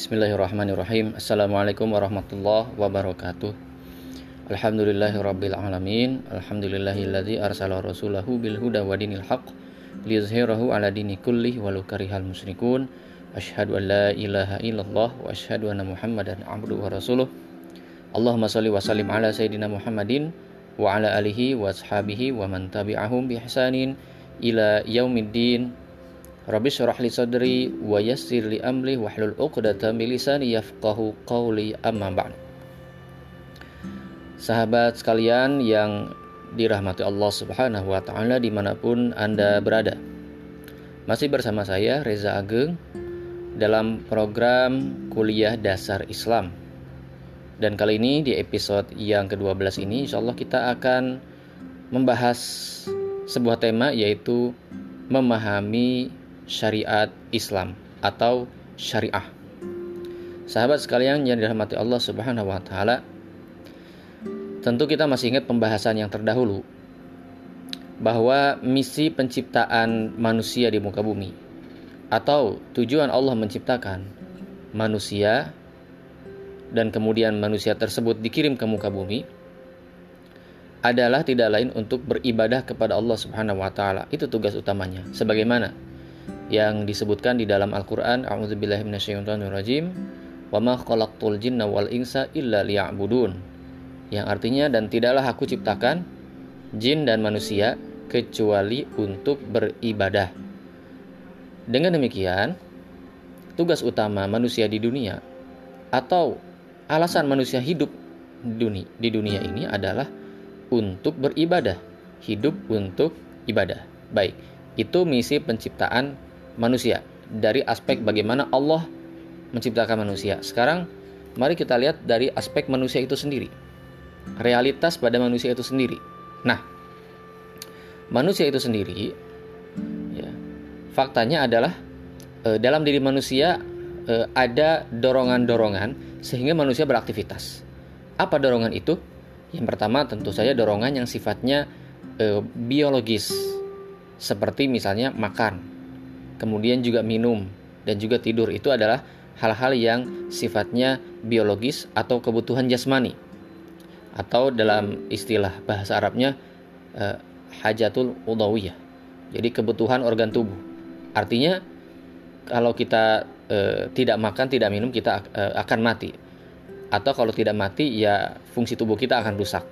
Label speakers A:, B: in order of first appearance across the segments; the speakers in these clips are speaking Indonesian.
A: Bismillahirrahmanirrahim. Assalamualaikum warahmatullahi wabarakatuh. Alhamdulillahirabbil alamin. Alhamdulillahilladzi arsala rasulahu bil huda wa dinil haq liyuzhirahu ala dini kullih walau karihal musyrikun. Ashhadu an la ilaha illallah wa ashhadu anna Muhammadan abduhu wa rasuluh. Allahumma salli wa sallim ala sayyidina Muhammadin wa ala alihi wa ashabihi wa man tabi'ahum bi ihsanin ila yaumiddin Rabbi syrah li sadri wa yassir li amri wahlul 'uqdatam min lisani yafqahu qawli amma ba'd. Sahabat sekalian yang dirahmati Allah Subhanahu wa taala di mana pun Anda berada. Masih bersama saya Reza Ageng dalam program kuliah dasar Islam. Dan kali ini di episode yang ke-12 ini insya Allah kita akan membahas sebuah tema yaitu memahami syariat Islam atau syariah. Sahabat sekalian yang dirahmati Allah Subhanahu wa taala, tentu kita masih ingat pembahasan yang terdahulu bahwa misi penciptaan manusia di muka bumi atau tujuan Allah menciptakan manusia dan kemudian manusia tersebut dikirim ke muka bumi adalah tidak lain untuk beribadah kepada Allah Subhanahu wa taala. Itu tugas utamanya. Sebagaimana yang disebutkan di dalam Al-Qur'an A'udzubillahi minasyaitonirrajim wa ma khalaqtul jinna wal insa illa liya'budun yang artinya dan tidaklah aku ciptakan jin dan manusia kecuali untuk beribadah. Dengan demikian, tugas utama manusia di dunia atau alasan manusia hidup di dunia ini adalah untuk beribadah, hidup untuk ibadah. Baik, itu misi penciptaan manusia dari aspek bagaimana Allah menciptakan manusia. Sekarang mari kita lihat dari aspek manusia itu sendiri. Realitas pada manusia itu sendiri. Nah, manusia itu sendiri ya, faktanya adalah e, dalam diri manusia e, ada dorongan-dorongan sehingga manusia beraktivitas. Apa dorongan itu? Yang pertama tentu saja dorongan yang sifatnya e, biologis seperti misalnya makan, kemudian juga minum dan juga tidur itu adalah hal-hal yang sifatnya biologis atau kebutuhan jasmani atau dalam istilah bahasa Arabnya eh, hajatul udawiyah. Jadi kebutuhan organ tubuh. Artinya kalau kita eh, tidak makan, tidak minum kita eh, akan mati. Atau kalau tidak mati ya fungsi tubuh kita akan rusak.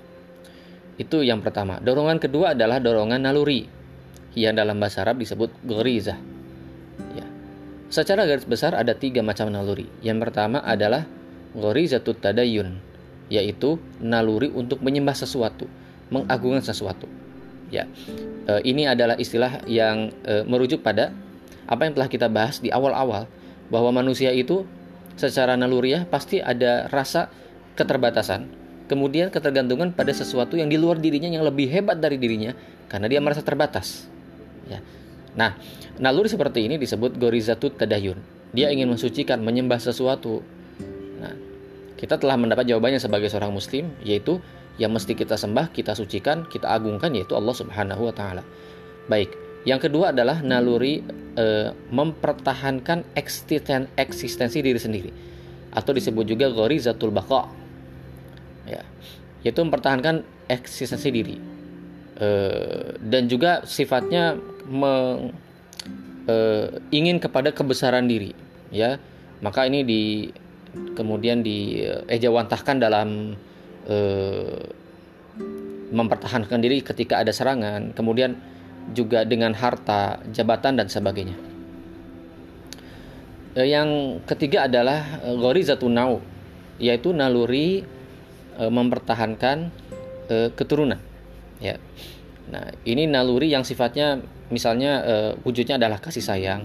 A: Itu yang pertama. Dorongan kedua adalah dorongan naluri yang dalam bahasa Arab disebut gorizah Secara garis besar ada tiga macam naluri. Yang pertama adalah ghorizatut tadayun, yaitu naluri untuk menyembah sesuatu, mengagungkan sesuatu. Ya, e, ini adalah istilah yang e, merujuk pada apa yang telah kita bahas di awal-awal bahwa manusia itu secara naluriah pasti ada rasa keterbatasan, kemudian ketergantungan pada sesuatu yang di luar dirinya yang lebih hebat dari dirinya karena dia merasa terbatas. Ya. Nah, naluri seperti ini disebut gorizatut tadayun. Dia ingin mensucikan, menyembah sesuatu. Nah, kita telah mendapat jawabannya sebagai seorang muslim, yaitu yang mesti kita sembah, kita sucikan, kita agungkan yaitu Allah Subhanahu wa taala. Baik, yang kedua adalah naluri e, mempertahankan eksisten, eksistensi diri sendiri atau disebut juga gorizatul baqa. Ya, yaitu mempertahankan eksistensi diri. E, dan juga sifatnya meng, e, ingin kepada kebesaran diri ya. Maka ini di kemudian diejawantahkan dalam e, mempertahankan diri ketika ada serangan kemudian juga dengan harta jabatan dan sebagainya. E, yang ketiga adalah gorizatun nau yaitu naluri e, mempertahankan e, keturunan ya nah ini naluri yang sifatnya misalnya uh, wujudnya adalah kasih sayang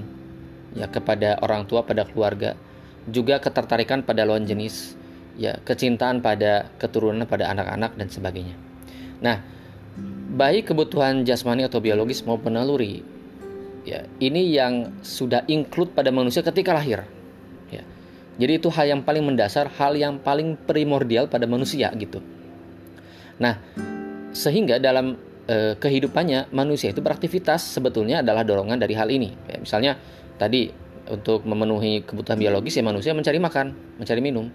A: ya kepada orang tua pada keluarga juga ketertarikan pada lawan jenis ya kecintaan pada keturunan pada anak-anak dan sebagainya. Nah baik kebutuhan jasmani atau biologis maupun naluri ya ini yang sudah include pada manusia ketika lahir ya. Jadi itu hal yang paling mendasar hal yang paling primordial pada manusia gitu. Nah sehingga dalam eh, kehidupannya manusia itu beraktivitas sebetulnya adalah dorongan dari hal ini. Ya, misalnya tadi untuk memenuhi kebutuhan biologis ya manusia mencari makan, mencari minum.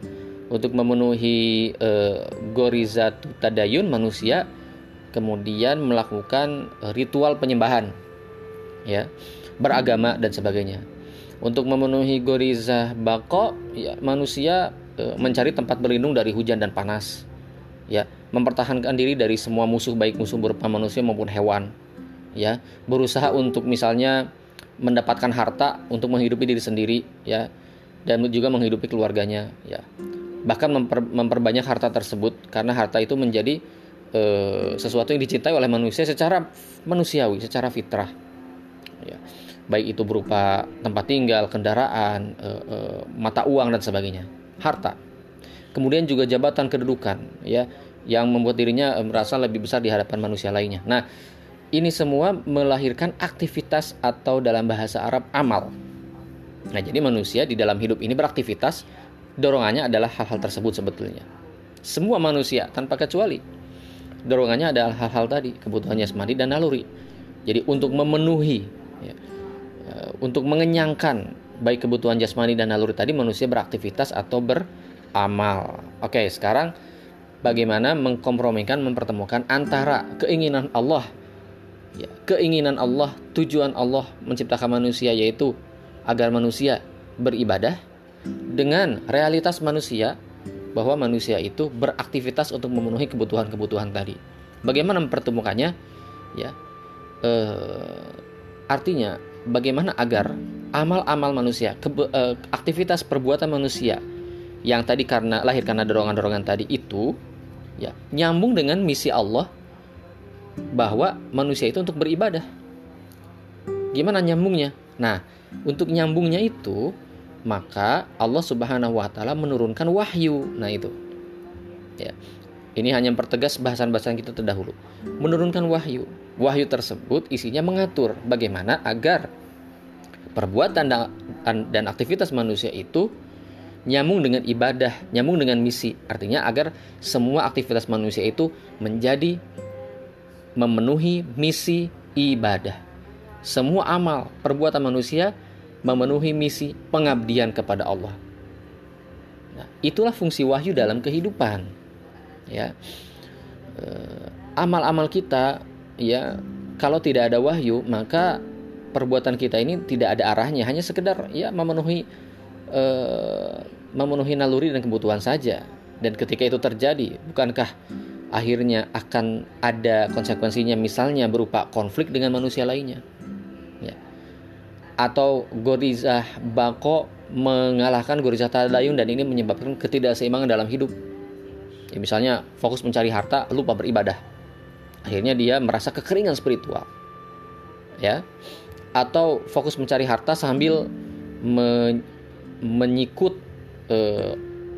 A: Untuk memenuhi e, gorizat tadayun manusia kemudian melakukan ritual penyembahan ya, beragama dan sebagainya. Untuk memenuhi gorizah bako ya manusia e, mencari tempat berlindung dari hujan dan panas. Ya, mempertahankan diri dari semua musuh baik musuh berupa manusia maupun hewan. Ya, berusaha untuk misalnya mendapatkan harta untuk menghidupi diri sendiri ya dan juga menghidupi keluarganya ya. Bahkan memper, memperbanyak harta tersebut karena harta itu menjadi e, sesuatu yang dicintai oleh manusia secara manusiawi secara fitrah. Ya baik itu berupa tempat tinggal kendaraan e, e, mata uang dan sebagainya. Harta kemudian juga jabatan kedudukan ya yang membuat dirinya merasa lebih besar di hadapan manusia lainnya nah ini semua melahirkan aktivitas atau dalam bahasa Arab amal. Nah, jadi manusia di dalam hidup ini beraktivitas, dorongannya adalah hal-hal tersebut sebetulnya. Semua manusia tanpa kecuali dorongannya adalah hal-hal tadi, kebutuhannya semadi dan naluri. Jadi untuk memenuhi, ya, eh, untuk mengenyangkan baik kebutuhan jasmani dan naluri tadi manusia beraktivitas atau beramal. Oke, sekarang bagaimana mengkompromikan, mempertemukan antara keinginan Allah ya, keinginan Allah, tujuan Allah menciptakan manusia yaitu agar manusia beribadah dengan realitas manusia bahwa manusia itu beraktivitas untuk memenuhi kebutuhan-kebutuhan tadi. Bagaimana mempertemukannya? Ya, eh, artinya bagaimana agar amal-amal manusia, eh, aktivitas perbuatan manusia yang tadi karena lahir karena dorongan-dorongan tadi itu ya nyambung dengan misi Allah bahwa manusia itu untuk beribadah. Gimana nyambungnya? Nah, untuk nyambungnya itu maka Allah Subhanahu wa taala menurunkan wahyu. Nah, itu. Ya. Ini hanya mempertegas bahasan-bahasan kita terdahulu. Menurunkan wahyu. Wahyu tersebut isinya mengatur bagaimana agar perbuatan dan aktivitas manusia itu nyambung dengan ibadah, nyambung dengan misi. Artinya agar semua aktivitas manusia itu menjadi memenuhi misi ibadah. Semua amal perbuatan manusia memenuhi misi pengabdian kepada Allah. Nah, itulah fungsi wahyu dalam kehidupan. Ya, eh, amal-amal kita, ya, kalau tidak ada wahyu, maka perbuatan kita ini tidak ada arahnya, hanya sekedar ya memenuhi eh, memenuhi naluri dan kebutuhan saja. Dan ketika itu terjadi, bukankah akhirnya akan ada konsekuensinya misalnya berupa konflik dengan manusia lainnya? Ya. atau gorizah bako mengalahkan gorizah tadayun dan ini menyebabkan ketidakseimbangan dalam hidup. Ya, misalnya fokus mencari harta lupa beribadah. Akhirnya dia merasa kekeringan spiritual. Ya. Atau fokus mencari harta sambil me menyikut e,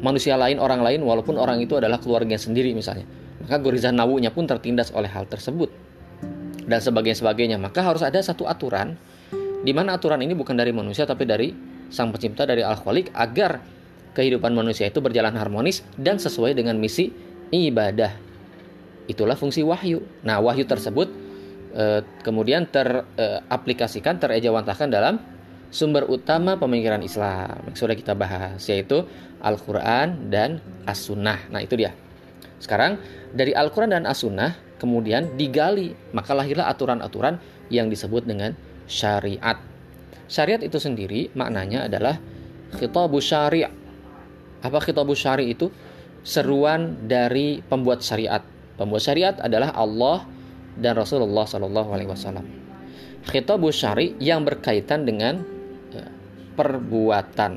A: manusia lain orang lain walaupun orang itu adalah keluarga sendiri misalnya. Maka gorizah nawunya pun tertindas oleh hal tersebut dan sebagainya sebagainya. Maka harus ada satu aturan di mana aturan ini bukan dari manusia tapi dari sang pencipta dari al khaliq agar kehidupan manusia itu berjalan harmonis dan sesuai dengan misi ibadah. Itulah fungsi wahyu. Nah wahyu tersebut eh, kemudian teraplikasikan eh, terejawantahkan dalam sumber utama pemikiran Islam yang sudah kita bahas yaitu Al-Quran dan As-Sunnah nah itu dia sekarang dari Al-Quran dan As-Sunnah kemudian digali, maka lahirlah aturan-aturan yang disebut dengan syariat. Syariat itu sendiri maknanya adalah khitabu syari'. Apa khitabu syari' itu? Seruan dari pembuat syariat. Pembuat syariat adalah Allah dan Rasulullah Shallallahu Alaihi Wasallam. Khitabu syari' yang berkaitan dengan perbuatan.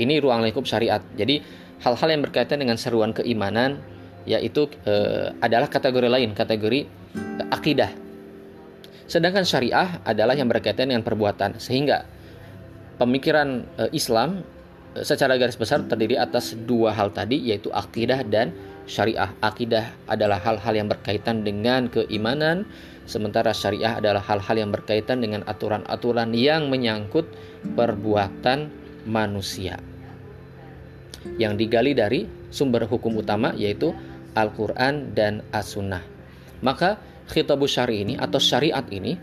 A: Ini ruang lingkup syariat. Jadi hal-hal yang berkaitan dengan seruan keimanan, yaitu e, adalah kategori lain, kategori e, akidah. Sedangkan syariah adalah yang berkaitan dengan perbuatan, sehingga pemikiran e, Islam e, secara garis besar terdiri atas dua hal tadi, yaitu akidah dan syariah. Akidah adalah hal-hal yang berkaitan dengan keimanan, sementara syariah adalah hal-hal yang berkaitan dengan aturan-aturan yang menyangkut perbuatan manusia. Yang digali dari sumber hukum utama yaitu Al-Quran dan As-Sunnah. Maka khitabu syari ini atau syariat ini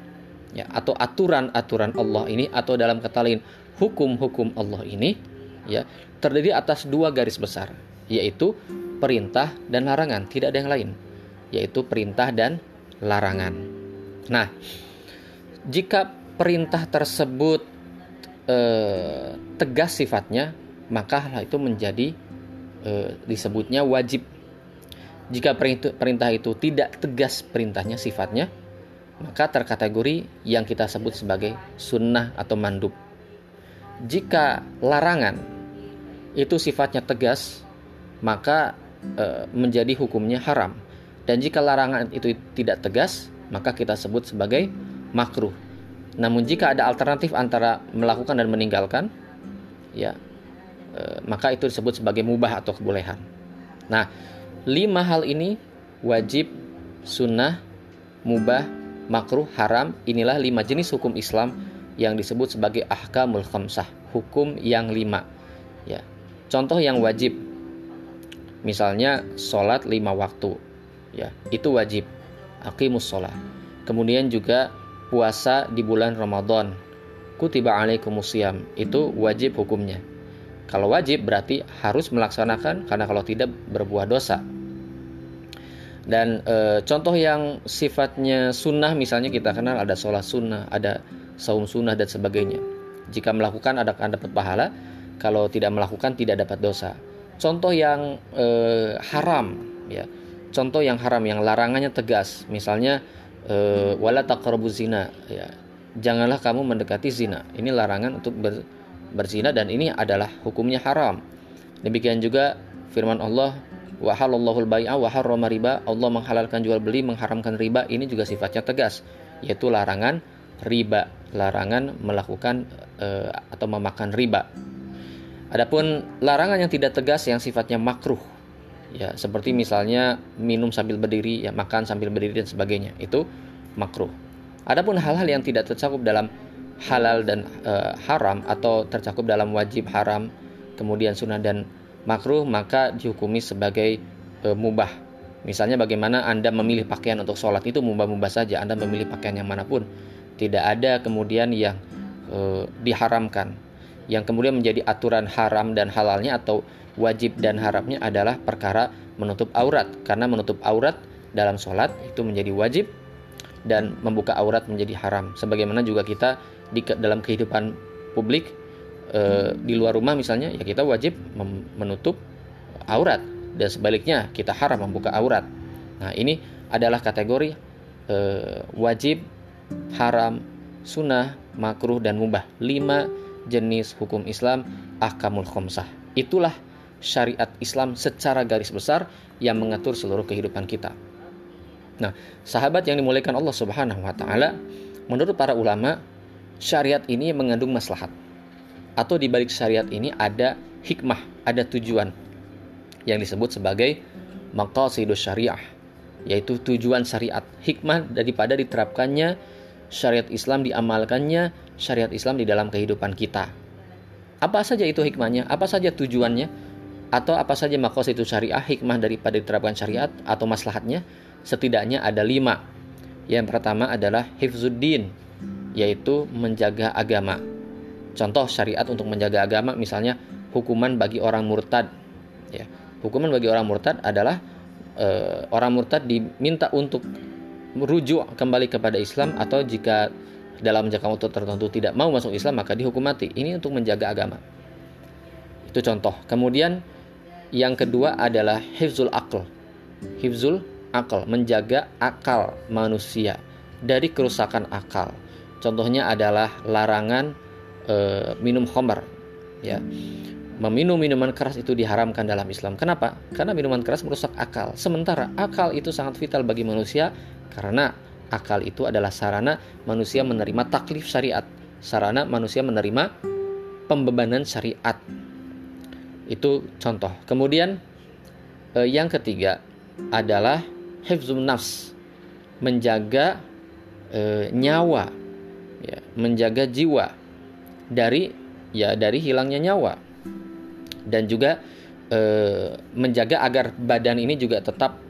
A: ya atau aturan-aturan Allah ini atau dalam kata lain hukum-hukum Allah ini ya terdiri atas dua garis besar, yaitu perintah dan larangan, tidak ada yang lain, yaitu perintah dan larangan. Nah, jika perintah tersebut eh, tegas sifatnya, maka hal itu menjadi eh, disebutnya wajib. Jika perintah itu tidak tegas perintahnya sifatnya, maka terkategori yang kita sebut sebagai sunnah atau mandub. Jika larangan itu sifatnya tegas, maka e, menjadi hukumnya haram. Dan jika larangan itu tidak tegas, maka kita sebut sebagai makruh. Namun jika ada alternatif antara melakukan dan meninggalkan, ya e, maka itu disebut sebagai mubah atau kebolehan. Nah, lima hal ini wajib, sunnah, mubah, makruh, haram. Inilah lima jenis hukum Islam yang disebut sebagai ahkamul khamsah, hukum yang lima. Ya, contoh yang wajib, misalnya sholat lima waktu, ya itu wajib, akimus sholat. Kemudian juga puasa di bulan Ramadan, kutiba alaikumusiyam, itu wajib hukumnya. Kalau wajib berarti harus melaksanakan karena kalau tidak berbuah dosa. Dan e, contoh yang sifatnya sunnah misalnya kita kenal ada sholat sunnah, ada saum sunnah dan sebagainya. Jika melakukan ada akan dapat pahala, kalau tidak melakukan tidak dapat dosa. Contoh yang e, haram ya. Contoh yang haram yang larangannya tegas, misalnya e, wala taqrabu zina. Ya. Janganlah kamu mendekati zina. Ini larangan untuk ber, berzina dan ini adalah hukumnya haram. Demikian juga firman Allah wa halallahu bai'a wa harrama riba. Allah menghalalkan jual beli mengharamkan riba. Ini juga sifatnya tegas yaitu larangan riba larangan melakukan e, atau memakan riba. Adapun larangan yang tidak tegas yang sifatnya makruh ya seperti misalnya minum sambil berdiri ya makan sambil berdiri dan sebagainya. Itu makruh. Adapun hal-hal yang tidak tercakup dalam halal dan e, haram atau tercakup dalam wajib haram kemudian sunnah dan makruh maka dihukumi sebagai e, mubah. Misalnya bagaimana anda memilih pakaian untuk sholat itu mubah-mubah saja. Anda memilih pakaian yang mana pun. Tidak ada kemudian yang e, diharamkan. Yang kemudian menjadi aturan haram dan halalnya atau wajib dan haramnya adalah perkara menutup aurat. Karena menutup aurat dalam sholat itu menjadi wajib dan membuka aurat menjadi haram. Sebagaimana juga kita di dalam kehidupan publik e, di luar rumah misalnya ya kita wajib menutup aurat. Dan sebaliknya kita haram membuka aurat. Nah ini adalah kategori e, wajib haram sunnah makruh dan mubah. Lima jenis hukum Islam ahkamul khomsah. Itulah syariat Islam secara garis besar yang mengatur seluruh kehidupan kita. Nah, sahabat yang dimuliakan Allah Subhanahu wa taala, menurut para ulama, syariat ini mengandung maslahat. Atau di balik syariat ini ada hikmah, ada tujuan yang disebut sebagai maqasidus syariah, yaitu tujuan syariat. Hikmah daripada diterapkannya syariat Islam diamalkannya syariat Islam di dalam kehidupan kita. Apa saja itu hikmahnya? Apa saja tujuannya? Atau apa saja makos itu syariah hikmah daripada diterapkan syariat atau maslahatnya setidaknya ada lima. Yang pertama adalah hifzuddin yaitu menjaga agama. Contoh syariat untuk menjaga agama misalnya hukuman bagi orang murtad. Ya hukuman bagi orang murtad adalah e, orang murtad diminta untuk merujuk kembali kepada Islam atau jika dalam jangka waktu tertentu tidak mau masuk Islam maka dihukum mati. Ini untuk menjaga agama. Itu contoh. Kemudian yang kedua adalah hifzul akal. Hifzul akal, menjaga akal manusia dari kerusakan akal. Contohnya adalah larangan e, minum khamar. Ya. Meminum minuman keras itu diharamkan dalam Islam. Kenapa? Karena minuman keras merusak akal. Sementara akal itu sangat vital bagi manusia karena akal itu adalah sarana manusia menerima taklif syariat. Sarana manusia menerima pembebanan syariat itu contoh. Kemudian eh, yang ketiga adalah hifzun nafs, menjaga eh, nyawa, ya, menjaga jiwa dari ya dari hilangnya nyawa dan juga eh, menjaga agar badan ini juga tetap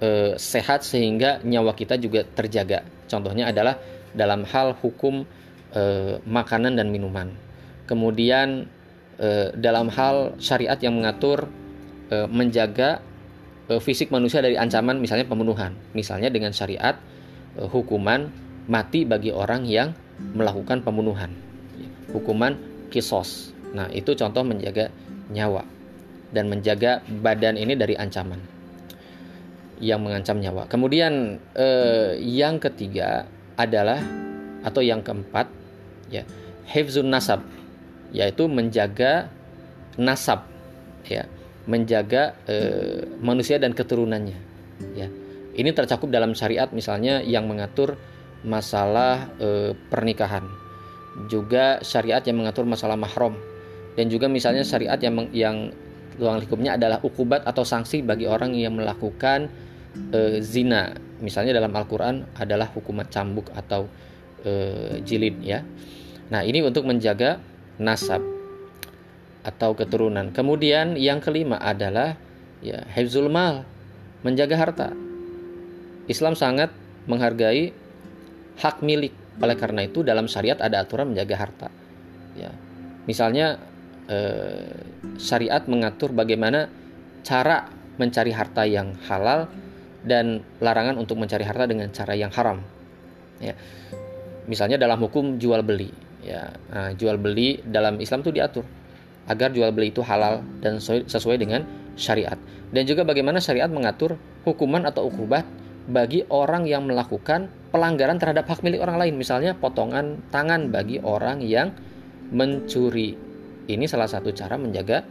A: eh, sehat sehingga nyawa kita juga terjaga. Contohnya adalah dalam hal hukum eh, makanan dan minuman kemudian eh, dalam hal syariat yang mengatur eh, menjaga eh, fisik manusia dari ancaman misalnya pembunuhan, misalnya dengan syariat eh, hukuman mati bagi orang yang melakukan pembunuhan, hukuman kisos. Nah itu contoh menjaga nyawa dan menjaga badan ini dari ancaman yang mengancam nyawa. Kemudian yang ketiga adalah atau yang keempat ya hifzun nasab yaitu menjaga nasab ya menjaga eh, manusia dan keturunannya ya ini tercakup dalam syariat misalnya yang mengatur masalah eh, pernikahan juga syariat yang mengatur masalah mahram dan juga misalnya syariat yang yang ruang lingkupnya adalah ukubat atau sanksi bagi orang yang melakukan e, zina. Misalnya dalam Al-Qur'an adalah hukuman cambuk atau e, jilid ya. Nah, ini untuk menjaga nasab atau keturunan. Kemudian yang kelima adalah ya hifzul mal, menjaga harta. Islam sangat menghargai hak milik. Oleh karena itu dalam syariat ada aturan menjaga harta. Ya. Misalnya eh, syariat mengatur bagaimana cara mencari harta yang halal dan larangan untuk mencari harta dengan cara yang haram. Ya. Misalnya dalam hukum jual beli, ya nah, jual beli dalam Islam itu diatur agar jual beli itu halal dan sesuai dengan syariat. Dan juga bagaimana syariat mengatur hukuman atau ukubat bagi orang yang melakukan pelanggaran terhadap hak milik orang lain, misalnya potongan tangan bagi orang yang mencuri ini salah satu cara menjaga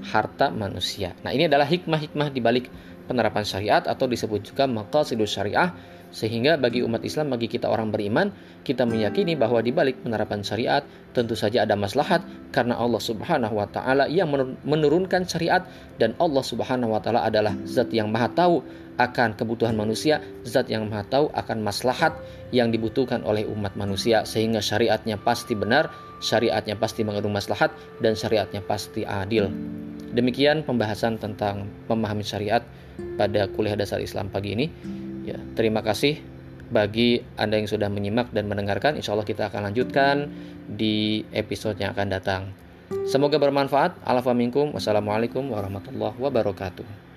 A: harta manusia. Nah, ini adalah hikmah-hikmah di balik penerapan syariat atau disebut juga maqasidus syariah sehingga bagi umat Islam, bagi kita orang beriman, kita meyakini bahwa di balik penerapan syariat tentu saja ada maslahat karena Allah Subhanahu wa taala yang menurunkan syariat dan Allah Subhanahu wa taala adalah zat yang maha tahu akan kebutuhan manusia, zat yang maha tahu akan maslahat yang dibutuhkan oleh umat manusia sehingga syariatnya pasti benar, syariatnya pasti mengandung maslahat dan syariatnya pasti adil. Demikian pembahasan tentang memahami syariat pada kuliah dasar Islam pagi ini. Ya, terima kasih bagi Anda yang sudah menyimak dan mendengarkan. Insya Allah kita akan lanjutkan di episode yang akan datang. Semoga bermanfaat. Alhamdulillah. Wassalamualaikum warahmatullahi wabarakatuh.